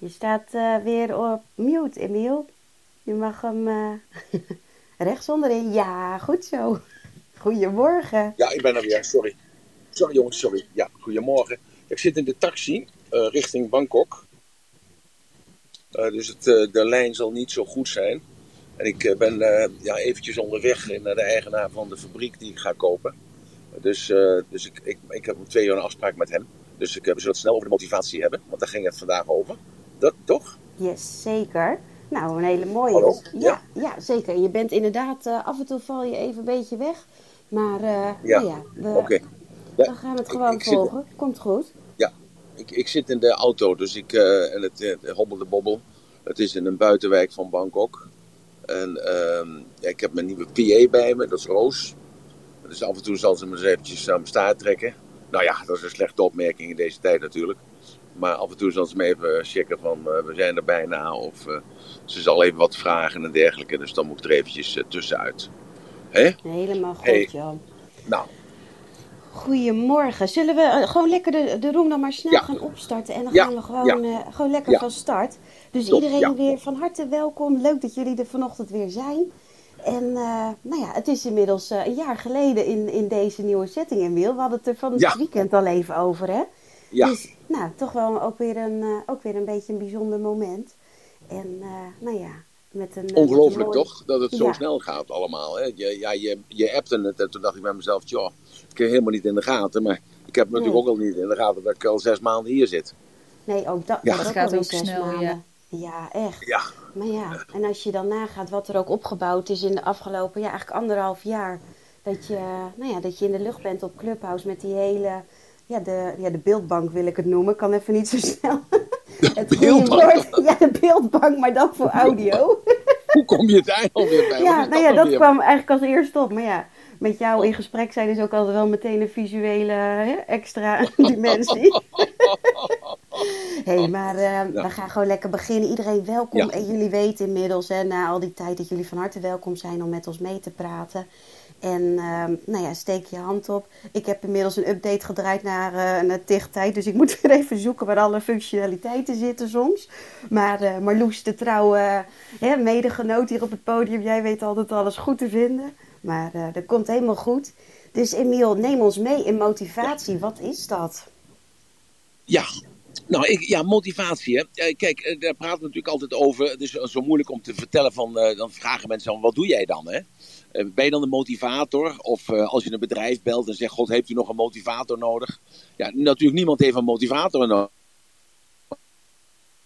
Je staat eh, weer op mute, Emiel. Je mag hem uh, rechts onderin. Ja, goed zo. Goedemorgen. Ja, ik ben er weer. Sorry. Sorry jongens, sorry. Ja, goedemorgen. Ik zit in de taxi uh, richting Bangkok. dus het, de lijn zal niet zo goed zijn. En ik ben ja, eventjes onderweg naar de eigenaar van de fabriek die ik ga kopen. Dus, dus ik, ik, ik heb twee uur een afspraak met hem. Dus ik, we zullen het snel over de motivatie hebben, want daar ging het vandaag over. Dat toch? Yes, zeker. Nou, een hele mooie. Hallo? Ja, ja. zeker. Je bent inderdaad, uh, af en toe val je even een beetje weg. Maar uh, ja, nou ja, we, okay. we gaan het gewoon ik, ik volgen. Zit, Komt goed. Ja, ik, ik zit in de auto, dus ik, uh, en het, het hobbelde bobbel. Het is in een buitenwijk van Bangkok. En ja, ik heb mijn nieuwe PA bij me, dat is Roos. Dus af en toe zal ze me eens eventjes aan mijn staart trekken. Nou ja, dat is een slechte opmerking in deze tijd natuurlijk. Maar af en toe zal ze me even checken van uh, we zijn er bijna. Of uh, ze zal even wat vragen en dergelijke. Dus dan moet ik er eventjes uh, tussenuit. Hè? Helemaal goed, Hey. Jan. Nou, Goedemorgen. Zullen we gewoon lekker de, de room dan maar snel Ja. gaan opstarten? En dan Ja, gaan we gewoon, ja. eh, gewoon lekker van start. Dus Top, iedereen weer van harte welkom. Leuk dat jullie er vanochtend weer zijn. En eh, nou ja, het is inmiddels eh, een jaar geleden in, in deze nieuwe setting, Emiel. We hadden het er van het Ja. weekend al even over, hè? ja. Dus nou, toch wel ook weer een, eh, ook weer een beetje een bijzonder moment. En eh, nou ja, met een... eh, met een Ongelooflijk toch? Dat het zo Ja. snel gaat allemaal. Hè? Je, ja, je, je appte het en toen dacht ik bij mezelf, joh, ik heb helemaal niet in de gaten. Maar ik heb natuurlijk Nee. ook al niet in de gaten dat ik al zes maanden hier zit. Nee, ook dat, Ja. dat, gaat ook zes snel, maanden. ja. Ja, echt. Ja, Maar ja, en als je dan nagaat wat er ook opgebouwd is in de afgelopen, ja, eigenlijk anderhalf jaar. Dat je, nou ja, dat je in de lucht bent op Clubhouse met die hele, ja, de, ja, de beeldbank wil ik het noemen. Kan even niet zo snel. het goede beeldbank? woord. Ja, de beeldbank, maar dan voor audio. hoe kom je daar alweer bij? Ja, nou ja, dat weer? kwam eigenlijk als eerste op. Maar ja, met jou in gesprek zijn is ook altijd wel meteen een visuele hè, extra dimensie. Hé, hey, maar eh, we gaan gewoon lekker beginnen. Iedereen welkom. Ja. En jullie weten inmiddels, hè, na al die tijd, dat jullie van harte welkom zijn om met ons mee te praten. En ehm, nou ja, steek je hand op. Ik heb inmiddels een update gedraaid naar, eh naar TIG-tijd. Dus ik moet weer even zoeken waar alle functionaliteiten zitten soms. Maar eh Marloes, de trouwe hè, medegenoot hier op het podium. Jij weet altijd alles goed te vinden. Maar eh, dat komt helemaal goed. Dus Emiel, neem ons mee in motivatie. Wat is dat? Ja, nou, ja, motivatie. Eh, Kijk, eh, daar praten we natuurlijk altijd over. Het is zo moeilijk om te vertellen van, eh, dan vragen mensen van, wat doe jij dan? Hè? Eh, ben je dan een motivator? Of eh, als je een bedrijf belt en zegt, god, heeft u nog een motivator nodig? Ja, natuurlijk, niemand heeft een motivator no-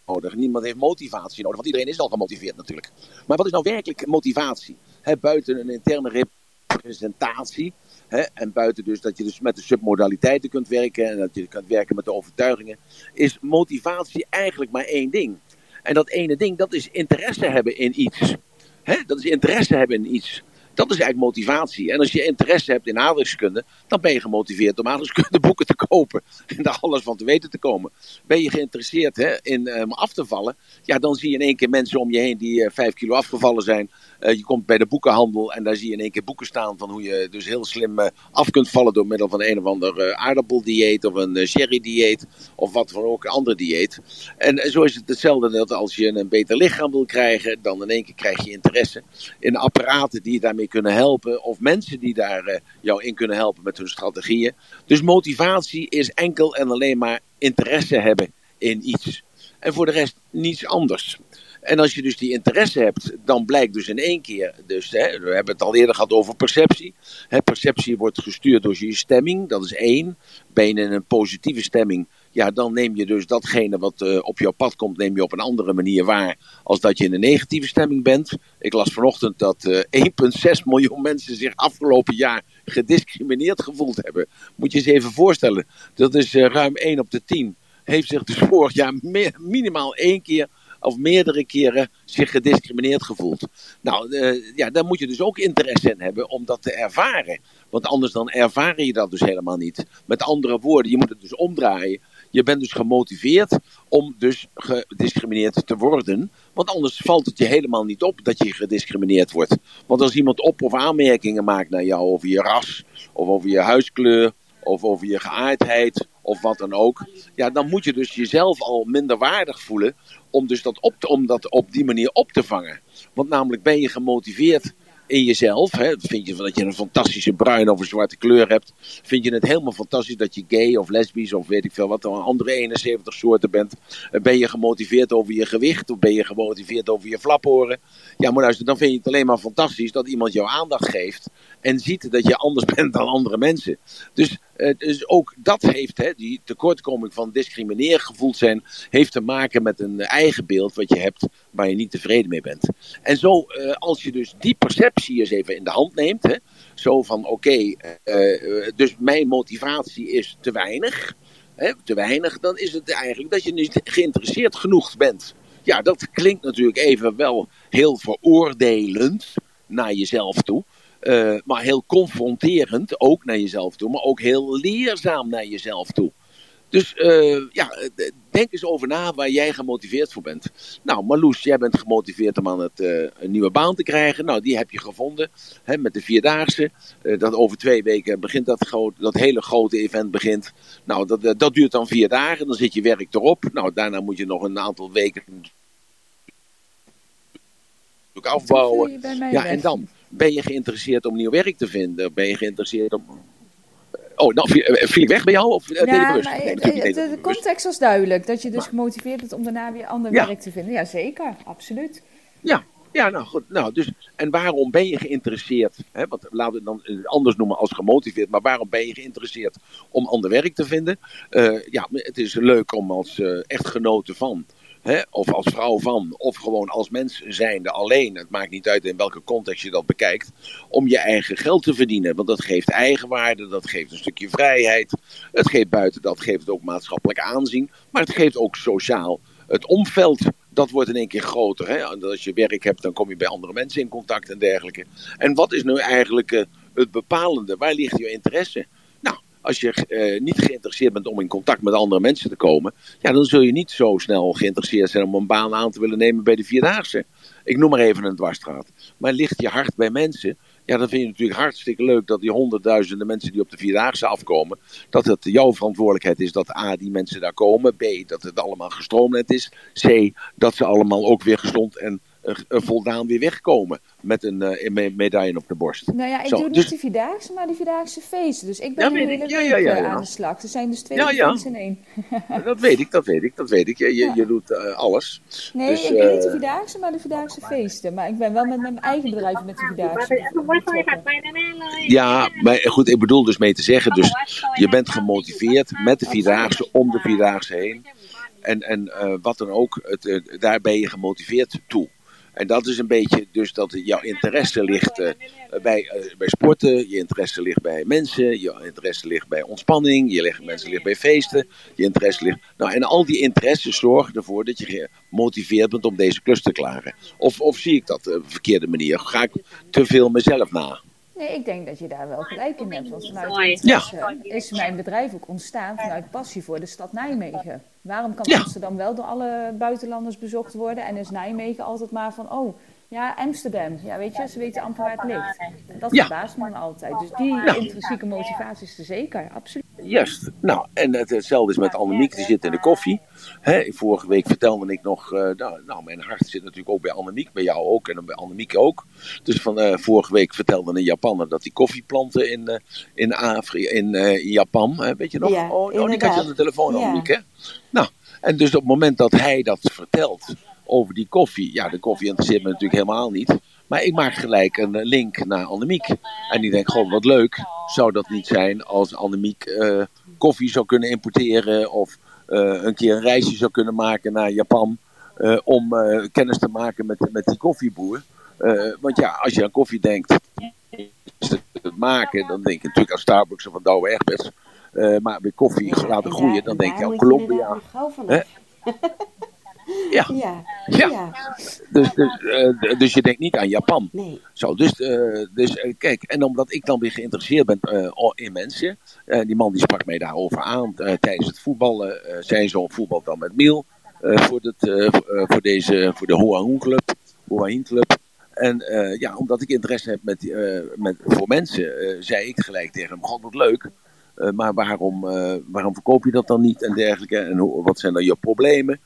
nodig. Niemand heeft motivatie nodig, want iedereen is al gemotiveerd natuurlijk. Maar wat is nou werkelijk motivatie? Buiten een interne representatie, hè, en buiten dus dat je dus met de submodaliteiten kunt werken en dat je kunt werken met de overtuigingen, is motivatie eigenlijk maar één ding. En dat ene ding, dat is interesse hebben in iets. Hè? Dat is interesse hebben in iets. Dat is eigenlijk motivatie. En als je interesse hebt in aardrijkskunde, dan ben je gemotiveerd om aardrijkskunde boeken te kopen. En daar alles van te weten te komen. Ben je geïnteresseerd hè, in um, af te vallen, ja, dan zie je in één keer mensen om je heen die uh, vijf kilo afgevallen zijn. Uh, je komt bij de boekenhandel en daar zie je in één keer boeken staan van hoe je dus heel slim uh, af kunt vallen door middel van een of ander aardappeldieet of een sherry-dieet of wat voor ook een ander dieet. En zo is het hetzelfde dat als je een beter lichaam wil krijgen, dan in één keer krijg je interesse in apparaten die je daarmee kunnen helpen of mensen die daar jou in kunnen helpen met hun strategieën. Dus motivatie is enkel en alleen maar interesse hebben in iets. En voor de rest niets anders. En als je dus die interesse hebt, dan blijkt dus in één keer, dus, hè, we hebben het al eerder gehad over perceptie. Hè, perceptie wordt gestuurd door je stemming, dat is één. Ben je in een positieve stemming, ja, dan neem je dus datgene wat uh, op jouw pad komt, neem je op een andere manier waar als dat je in een negatieve stemming bent. Ik las vanochtend dat uh, 1,6 miljoen mensen zich afgelopen jaar gediscrimineerd gevoeld hebben. Moet je eens even voorstellen, dat is uh, ruim 1 op de 10. Heeft zich dus vorig jaar minimaal één keer of meerdere keren zich gediscrimineerd gevoeld. Nou, uh, ja, daar moet je dus ook interesse in hebben om dat te ervaren. Want anders dan ervaar je dat dus helemaal niet. Met andere woorden, je moet het dus omdraaien. Je bent dus gemotiveerd om dus gediscrimineerd te worden. Want anders valt het je helemaal niet op dat je gediscrimineerd wordt. Want als iemand op- of aanmerkingen maakt naar jou over je ras, of over je huiskleur, of over je geaardheid of wat dan ook. Ja, dan moet je dus jezelf al minder waardig voelen om, dus dat, op om dat op die manier op te vangen. Want namelijk ben je gemotiveerd in jezelf. Hè? Vind je dat je een fantastische bruine of zwarte kleur hebt. Vind je het helemaal fantastisch dat je gay of lesbisch of weet ik veel wat, een andere 71 soorten bent. Ben je gemotiveerd over je gewicht of ben je gemotiveerd over je flaporen? Ja, maar luister, dan vind je het alleen maar fantastisch dat iemand jou aandacht geeft en ziet dat je anders bent dan andere mensen. Dus, eh, dus ook dat heeft, hè, die tekortkoming van discrimineer gevoeld zijn, heeft te maken met een eigen beeld wat je hebt waar je niet tevreden mee bent. En zo, eh, als je dus die perceptie eens even in de hand neemt, hè, zo van oké, eh, dus mijn motivatie is te weinig, hè, te weinig, dan is het eigenlijk dat je niet geïnteresseerd genoeg bent. Ja, dat klinkt natuurlijk even wel heel veroordelend naar jezelf toe. Uh, maar heel confronterend ook naar jezelf toe, maar ook heel leerzaam naar jezelf toe. Dus uh, ja, denk eens over na waar jij gemotiveerd voor bent. Nou, Marloes, jij bent gemotiveerd om aan het, uh, een nieuwe baan te krijgen. Nou, die heb je gevonden hè, met de Vierdaagse. dat over twee weken begint dat, groot, dat hele grote event begint. Nou, dat, dat duurt dan vier dagen, dan zit je werk erop. Nou, daarna moet je nog een aantal weken afbouwen. Ja, en dan? Ben je geïnteresseerd om nieuw werk te vinden? Ben je geïnteresseerd om. Oh, nou, viel ik weg bij jou? Of, ja, maar nee, de, de, context was duidelijk. Dat je dus gemotiveerd bent om daarna weer ander werk te vinden. Ja, zeker. Absoluut. Ja, ja, nou goed. Nou, dus, en waarom ben je geïnteresseerd? Hè, want laten we het dan anders noemen als gemotiveerd. Maar waarom ben je geïnteresseerd om ander werk te vinden? Uh, ja, het is leuk om als uh, echtgenote van Of als vrouw van, of gewoon als mens zijnde alleen. Het maakt niet uit in welke context je dat bekijkt. Om je eigen geld te verdienen. Want dat geeft eigenwaarde, dat geeft een stukje vrijheid. Het geeft buiten dat geeft ook maatschappelijk aanzien. Maar het geeft ook sociaal het omveld. Dat wordt in één keer groter. Hè? Als je werk hebt, dan kom je bij andere mensen in contact en dergelijke. En wat is nu eigenlijk uh, het bepalende? Waar ligt je interesse? Als je uh, niet geïnteresseerd bent om in contact met andere mensen te komen, ja, dan zul je niet zo snel geïnteresseerd zijn om een baan aan te willen nemen bij de Vierdaagse. Ik noem maar even een dwarsstraat. Maar ligt je hart bij mensen, ja, dan vind je natuurlijk hartstikke leuk dat die honderdduizenden mensen die op de Vierdaagse afkomen, dat het jouw verantwoordelijkheid is dat A, die mensen daar komen, B, dat het allemaal gestroomd is, C, dat ze allemaal ook weer gezond en voldaan weer wegkomen met een uh, medaille op de borst. Nou ja, ik Zo, doe dus... niet de Vierdaagse, maar de Vierdaagse feesten. Dus ik ben ja, hele ja, ja, ja, aan de slag. Er zijn dus twee ja, in één. dat weet ik, dat weet ik, dat weet ik. Je, je, je doet uh, alles. Nee, dus, ik doe niet de Vierdaagse, maar de Vierdaagse feesten. Maar ik ben wel met mijn eigen bedrijf met de Vierdaagse. Ja, maar goed, ik bedoel dus mee te zeggen, dus je bent gemotiveerd met de Vierdaagse om de Vierdaagse heen. En, en uh, wat dan ook, het, uh, daar ben je gemotiveerd toe. En dat is een beetje dus dat jouw interesse ligt uh, bij, uh, bij sporten, je interesse ligt bij mensen, je interesse ligt bij ontspanning, je ligt, mensen ligt bij feesten, je interesse ligt... Nou, en al die interesses zorgen ervoor dat je gemotiveerd bent om deze klus te klaren. Of, of zie ik dat op een verkeerde manier? Ga ik te veel mezelf na? Nee, ik denk dat je daar wel gelijk in hebt. Want vanuit ja. is mijn bedrijf ook ontstaan vanuit passie voor de stad Nijmegen. Waarom kan ja. Amsterdam wel door alle buitenlanders bezocht worden en is Nijmegen altijd maar van, oh, ja, Amsterdam. Ja, weet je, ze weten amper waar het ligt. Dat ja. verbaast me altijd. Dus die ja. intrinsieke motivatie is er zeker, absoluut. Juist. Nou, en hetzelfde is met Annemiek, die zit in de koffie. Hè, vorige week vertelde ik nog, uh, nou, nou, mijn hart zit natuurlijk ook bij Annemiek, bij jou ook en bij Annemiek ook. Dus van uh, vorige week vertelde een Japaner dat die koffieplanten in, uh, in, Afri in Japan, weet je nog? Ja, oh, oh, die had je aan de telefoon, Annemiek, hè? Nou, en dus op het moment dat hij dat vertelt over die koffie. Ja, de koffie interesseert me natuurlijk helemaal niet. Maar ik maak gelijk een link naar Annemiek. En die denkt, gewoon wat leuk. Zou dat niet zijn als Annemiek uh, koffie zou kunnen importeren of uh, een keer een reisje zou kunnen maken naar Japan uh, om kennis te maken met, met die koffieboer. want ja, als je aan koffie denkt, het maken, dan denk je natuurlijk aan Starbucks of aan Douwe Egberts. maar bij koffie laten groeien, dan denk je aan Colombia. Ja. Ja. ja. Dus, dus, uh, dus je denkt niet aan Japan. Nee. Zo, dus, uh, dus uh, kijk, en omdat ik dan weer geïnteresseerd ben in mensen. die man die sprak mij daarover aan tijdens het voetballen. zijn zo'n voetbal dan met Miel. voor, het, voor, deze, voor de Hoa Hoen Club. Hoa Club. En ja, omdat ik interesse heb met, met, voor mensen, zei ik gelijk tegen hem: God, wat leuk maar waarom, waarom verkoop je dat dan niet en dergelijke? En hoe, wat zijn dan je problemen?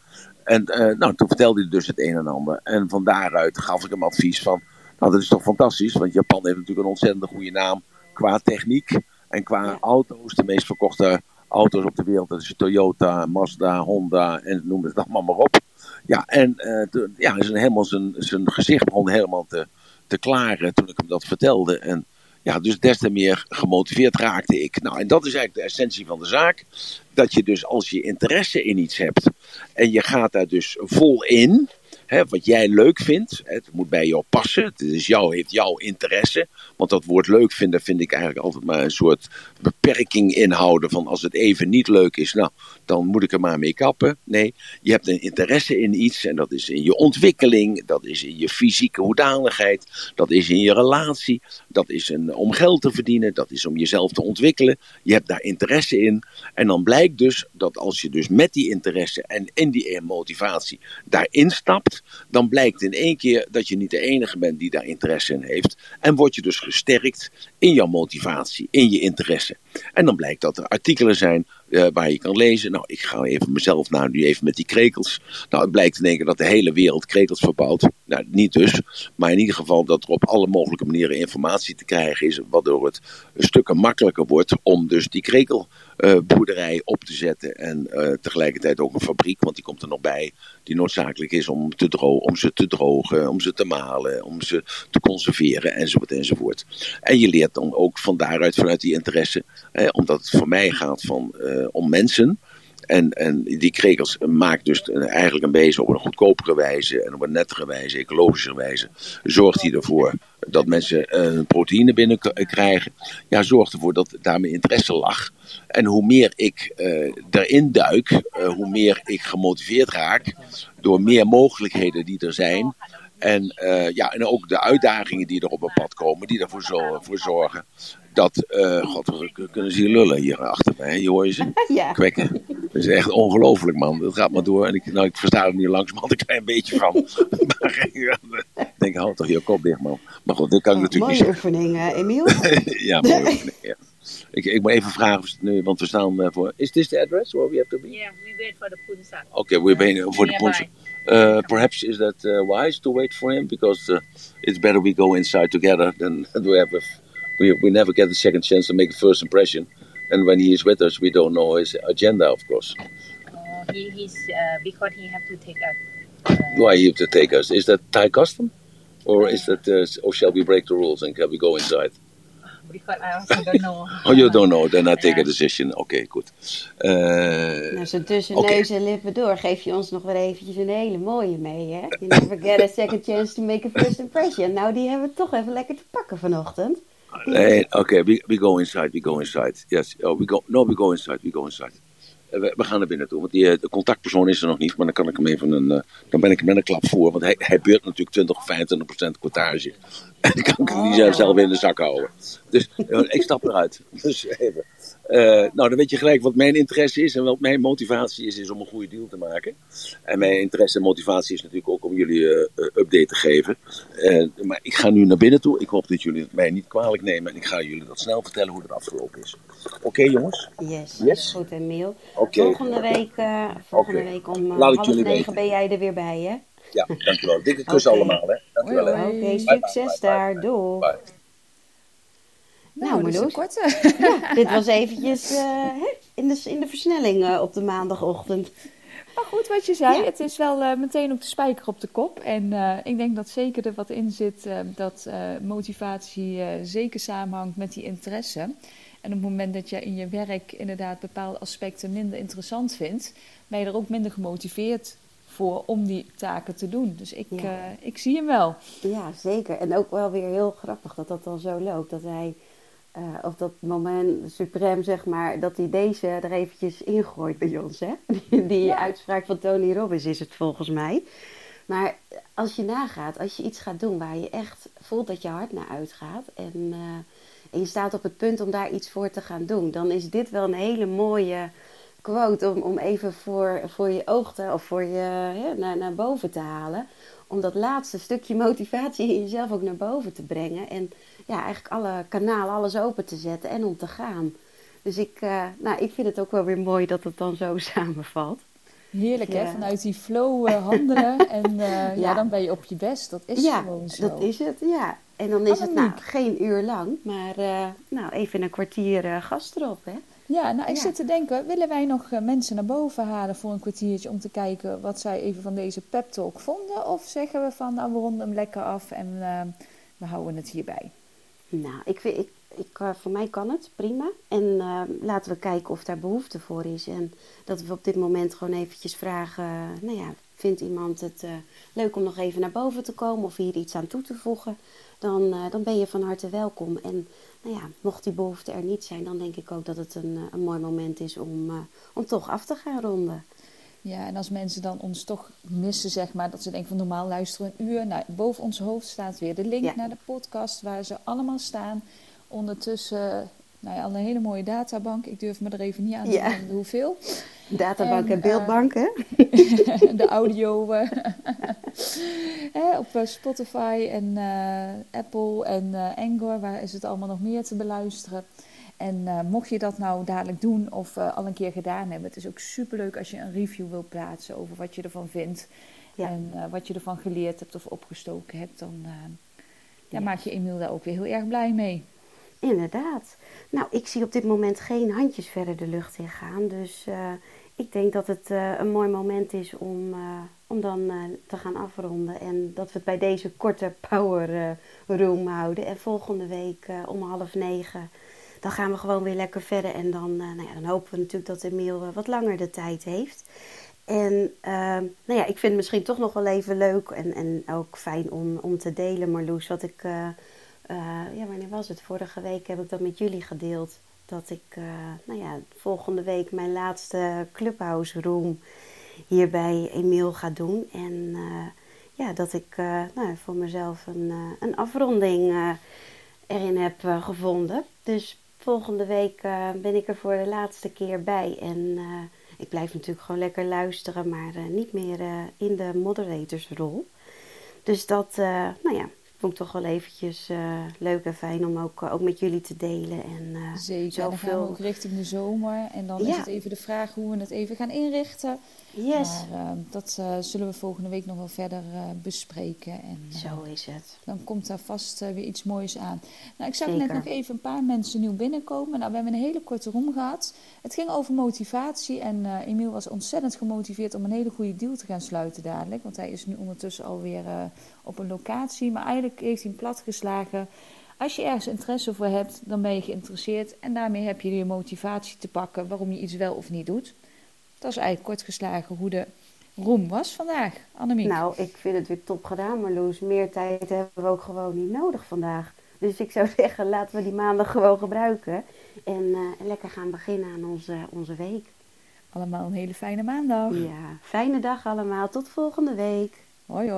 En nou, toen vertelde hij dus het een en ander. En van daaruit gaf ik hem advies van, nou dat is toch fantastisch, want Japan heeft natuurlijk een ontzettend goede naam qua techniek en qua auto's. De meest verkochte auto's op de wereld, dat is Toyota, Mazda, Honda en noem het allemaal maar op. Ja, en uh, ja, zijn, helemaal zijn, zijn gezicht begon helemaal te, te klaren toen ik hem dat vertelde. En ja, dus des te meer gemotiveerd raakte ik. Nou, en dat is eigenlijk de essentie van de zaak. Dat je dus als je interesse in iets hebt en je gaat daar dus vol in, wat jij leuk vindt. Het moet bij jou passen. Het is jou, heeft jouw interesse. Want dat woord leuk vinden vind ik eigenlijk altijd maar een soort beperking inhouden. Van als het even niet leuk is, nou, dan moet ik er maar mee kappen. Nee, je hebt een interesse in iets. En dat is in je ontwikkeling. Dat is in je fysieke hoedanigheid. Dat is in je relatie. Dat is een, om geld te verdienen. Dat is om jezelf te ontwikkelen. Je hebt daar interesse in. En dan blijkt dus dat als je dus met die interesse en in die motivatie daarin stapt dan blijkt in één keer dat je niet de enige bent die daar interesse in heeft. En word je dus gesterkt in jouw motivatie, in je interesse. En dan blijkt dat er artikelen zijn uh, waar je kan lezen. Nou, ik ga even mezelf nou nu even met die krekels. Nou, het blijkt in één keer dat de hele wereld krekels verbouwt. Nou, niet dus. Maar in ieder geval dat er op alle mogelijke manieren informatie te krijgen is. Waardoor het stukken makkelijker wordt om dus die krekelboerderij op te zetten. En uh, tegelijkertijd ook een fabriek, want die komt er nog bij. Die noodzakelijk is om, te drogen, om ze te drogen, om ze te malen, om ze te conserveren enzovoort enzovoort. En je leert dan ook van daaruit vanuit die interesse. Eh, omdat het voor mij gaat van... Eh, om mensen. En, en die krekels maakt dus eigenlijk een beetje op een goedkopere wijze en op een nettere wijze, ecologische wijze, zorgt hij ervoor dat mensen uh, proteïne binnenkrijgen. Ja, zorgt ervoor dat daarmee interesse lag. En hoe meer ik uh, erin duik, hoe meer ik gemotiveerd raak door meer mogelijkheden die er zijn. En, ja, en ook de uitdagingen die er op een pad komen, die ervoor zo, voor zorgen dat, uh, god, we kunnen ze hier lullen hier achter mij. Je hoor je ze ja. kwekken. Dat is echt ongelooflijk, man. Dat gaat maar door. En ik, nou, ik versta er nu langzamerhand een klein beetje van. maar ik denk, hou toch je kop dicht, man. Maar goed, dit kan ik natuurlijk niet zeggen. Mooie oefening, Emiel. ja, mooie oefening, ja. Ik, ik moet even vragen, nu, want we staan voor... Is this the address where we have to be? Yeah, we wait for the Punsa. Okay, we're waiting for the Punsa. Uh, perhaps is that uh, wise to wait for him? Because uh, it's better we go inside together than we have a we, we never get a second chance to make a first impression. And when he is with us, we don't know his agenda, of course. Uh, he, he's uh, because he have to take us. Uh, Why he have to take us? Is that Thai custom, or is that, uh, or shall we break the rules and can we go inside? Because I also don't know. oh, you don't know? Then I take a decision. Oké, okay, goed. Uh, nou, zo tussen okay. neus en lippen door geef je ons nog wel eventjes een hele mooie mee, hè? You never get a second chance to make a first impression. Nou, die hebben we toch even lekker te pakken vanochtend. Nee, oké, okay, we, we go inside, we go inside. Yes, oh, we go, no, we go inside, we go inside. Eh, we, we, gaan naar binnen toe, want die, eh, de contactpersoon is er nog niet, maar dan kan ik hem even een, uh, dan ben ik hem met een klap voor, want hij, hij beurt natuurlijk 20 of 25 procent quotage. En dan kan ik hem niet zelf in de zak houden. Dus ik stap eruit. Dus even. Uh, nou, dan weet je gelijk wat mijn interesse is en wat mijn motivatie is, is om een goede deal te maken. En mijn interesse en motivatie is natuurlijk ook om jullie uh, update te geven. Uh, maar ik ga nu naar binnen toe. Ik hoop dat jullie het mij niet kwalijk nemen en ik ga jullie dat snel vertellen hoe het afgelopen is. Oké, okay, jongens? Yes, yes. goed Emiel. Okay. Volgende week, volgende okay. week om half negen ben jij er weer bij, hè? Ja, dankjewel. Dikke kus allemaal, hè. Dankjewel. Oké, okay, succes bye, daar. Doei. Nou, nou korte. Ja, dit was eventjes uh, in, de, in de versnelling uh, op de maandagochtend. Maar goed, wat je zei, ja. het is wel uh, meteen op de spijker op de kop. En ik denk dat zeker er wat in zit dat motivatie zeker samenhangt met die interesse. En op het moment dat je in je werk inderdaad bepaalde aspecten minder interessant vindt, ben je er ook minder gemotiveerd voor om die taken te doen. Dus ik, ja. ik zie hem wel. Ja, zeker. En ook wel weer heel grappig dat dat dan zo loopt. Dat hij uh, of dat moment suprem, zeg maar, dat hij deze er eventjes ingooit bij ons. Hè? Die, die ja. uitspraak van Tony Robbins is het volgens mij. Maar als je nagaat, als je iets gaat doen waar je echt voelt dat je hart naar uitgaat en, uh, en je staat op het punt om daar iets voor te gaan doen, dan is dit wel een hele mooie quote om, om even voor, voor je te, of voor je ja, naar, naar boven te halen. Om dat laatste stukje motivatie in jezelf ook naar boven te brengen. En ja, eigenlijk alle kanalen, alles open te zetten en om te gaan. Dus ik, nou, ik vind het ook wel weer mooi dat het dan zo samenvalt. Heerlijk hè, vanuit die flow handelen en ja. ja. dan ben je op je best. Dat is gewoon zo. dat is het, ja. En dan is het nou geen uur lang, maar nou, even een kwartier gast erop hè. Ja, nou ik zit te denken, willen wij nog mensen naar boven halen voor een kwartiertje om te kijken wat zij even van deze pep talk vonden? Of zeggen we van nou we ronden hem lekker af en we houden het hierbij? Nou, ik vind, ik, ik, uh, voor mij kan het, prima. En uh, laten we kijken of daar behoefte voor is. En dat we op dit moment gewoon eventjes vragen, nou ja, vindt iemand het uh, leuk om nog even naar boven te komen of hier iets aan toe te voegen? Dan, dan ben je van harte welkom. En nou ja, mocht die behoefte er niet zijn, dan denk ik ook dat het een, een mooi moment is om, om toch af te gaan ronden. Ja, en als mensen dan ons toch missen, zeg maar, dat ze denken van normaal luisteren een uur. Nou, boven ons hoofd staat weer de link naar de podcast waar ze allemaal staan. Ondertussen, nou ja, al een hele mooie databank. Ik durf me er even niet aan te ja. hoeveel. Databank en, en beeldbank, hè? de audio uh, op eh, Spotify en uh, Apple en Anchor, waar is het allemaal nog meer te beluisteren. En mocht je dat nou dadelijk doen of al een keer gedaan hebben, het is ook superleuk als je een review wil plaatsen over wat je ervan vindt. Ja. En wat je ervan geleerd hebt of opgestoken hebt, dan ja, maak je Emiel daar ook weer heel erg blij mee. Inderdaad. Nou, ik zie op dit moment geen handjes verder de lucht in gaan. Dus ik denk dat het een mooi moment is om, om dan te gaan afronden. En dat we het bij deze korte power room houden. En volgende week om half negen dan gaan we gewoon weer lekker verder. En dan, nou ja, dan hopen we natuurlijk dat Emiel wat langer de tijd heeft. En nou ja, ik vind het misschien toch nog wel even leuk en, en ook fijn om, om te delen, Marloes. Wat ik, eh, ja, wanneer was het? Vorige week heb ik dat met jullie gedeeld. Dat ik, nou ja, volgende week mijn laatste Clubhouse Room hier bij Emiel ga doen. En ja, dat ik nou, voor mezelf een, een afronding erin heb gevonden. Dus volgende week ben ik er voor de laatste keer bij. En ik blijf natuurlijk gewoon lekker luisteren, maar niet meer in de moderatorsrol. Dus dat, nou ja, vond ik toch wel eventjes leuk en fijn om ook, ook met jullie te delen. En, Zeker, zoveel... dan gaan we ook richting de zomer. En dan ja. is het even de vraag hoe we het even gaan inrichten. Yes. Maar dat zullen we volgende week nog wel verder bespreken. En, Zo is het. Dan komt daar vast weer iets moois aan. Nou, ik zag net nog even een paar mensen nieuw binnenkomen. Nou, we hebben een hele korte room gehad. Het ging over motivatie. En Emiel was ontzettend gemotiveerd om een hele goede deal te gaan sluiten dadelijk. Want hij is nu ondertussen alweer op een locatie. Maar eigenlijk heeft hij hem platgeslagen. Als je ergens interesse voor hebt, dan ben je geïnteresseerd. En daarmee heb je je motivatie te pakken waarom je iets wel of niet doet. Dat is eigenlijk kort geslagen hoe de roem was vandaag, Annemiek. Nou, ik vind het weer top gedaan, Marloes. Meer tijd hebben we ook gewoon niet nodig vandaag. Dus ik zou zeggen, laten we die maandag gewoon gebruiken. En uh, lekker gaan beginnen aan onze, onze week. Allemaal een hele fijne maandag. Ja, fijne dag allemaal. Tot volgende week. Hoi hoi.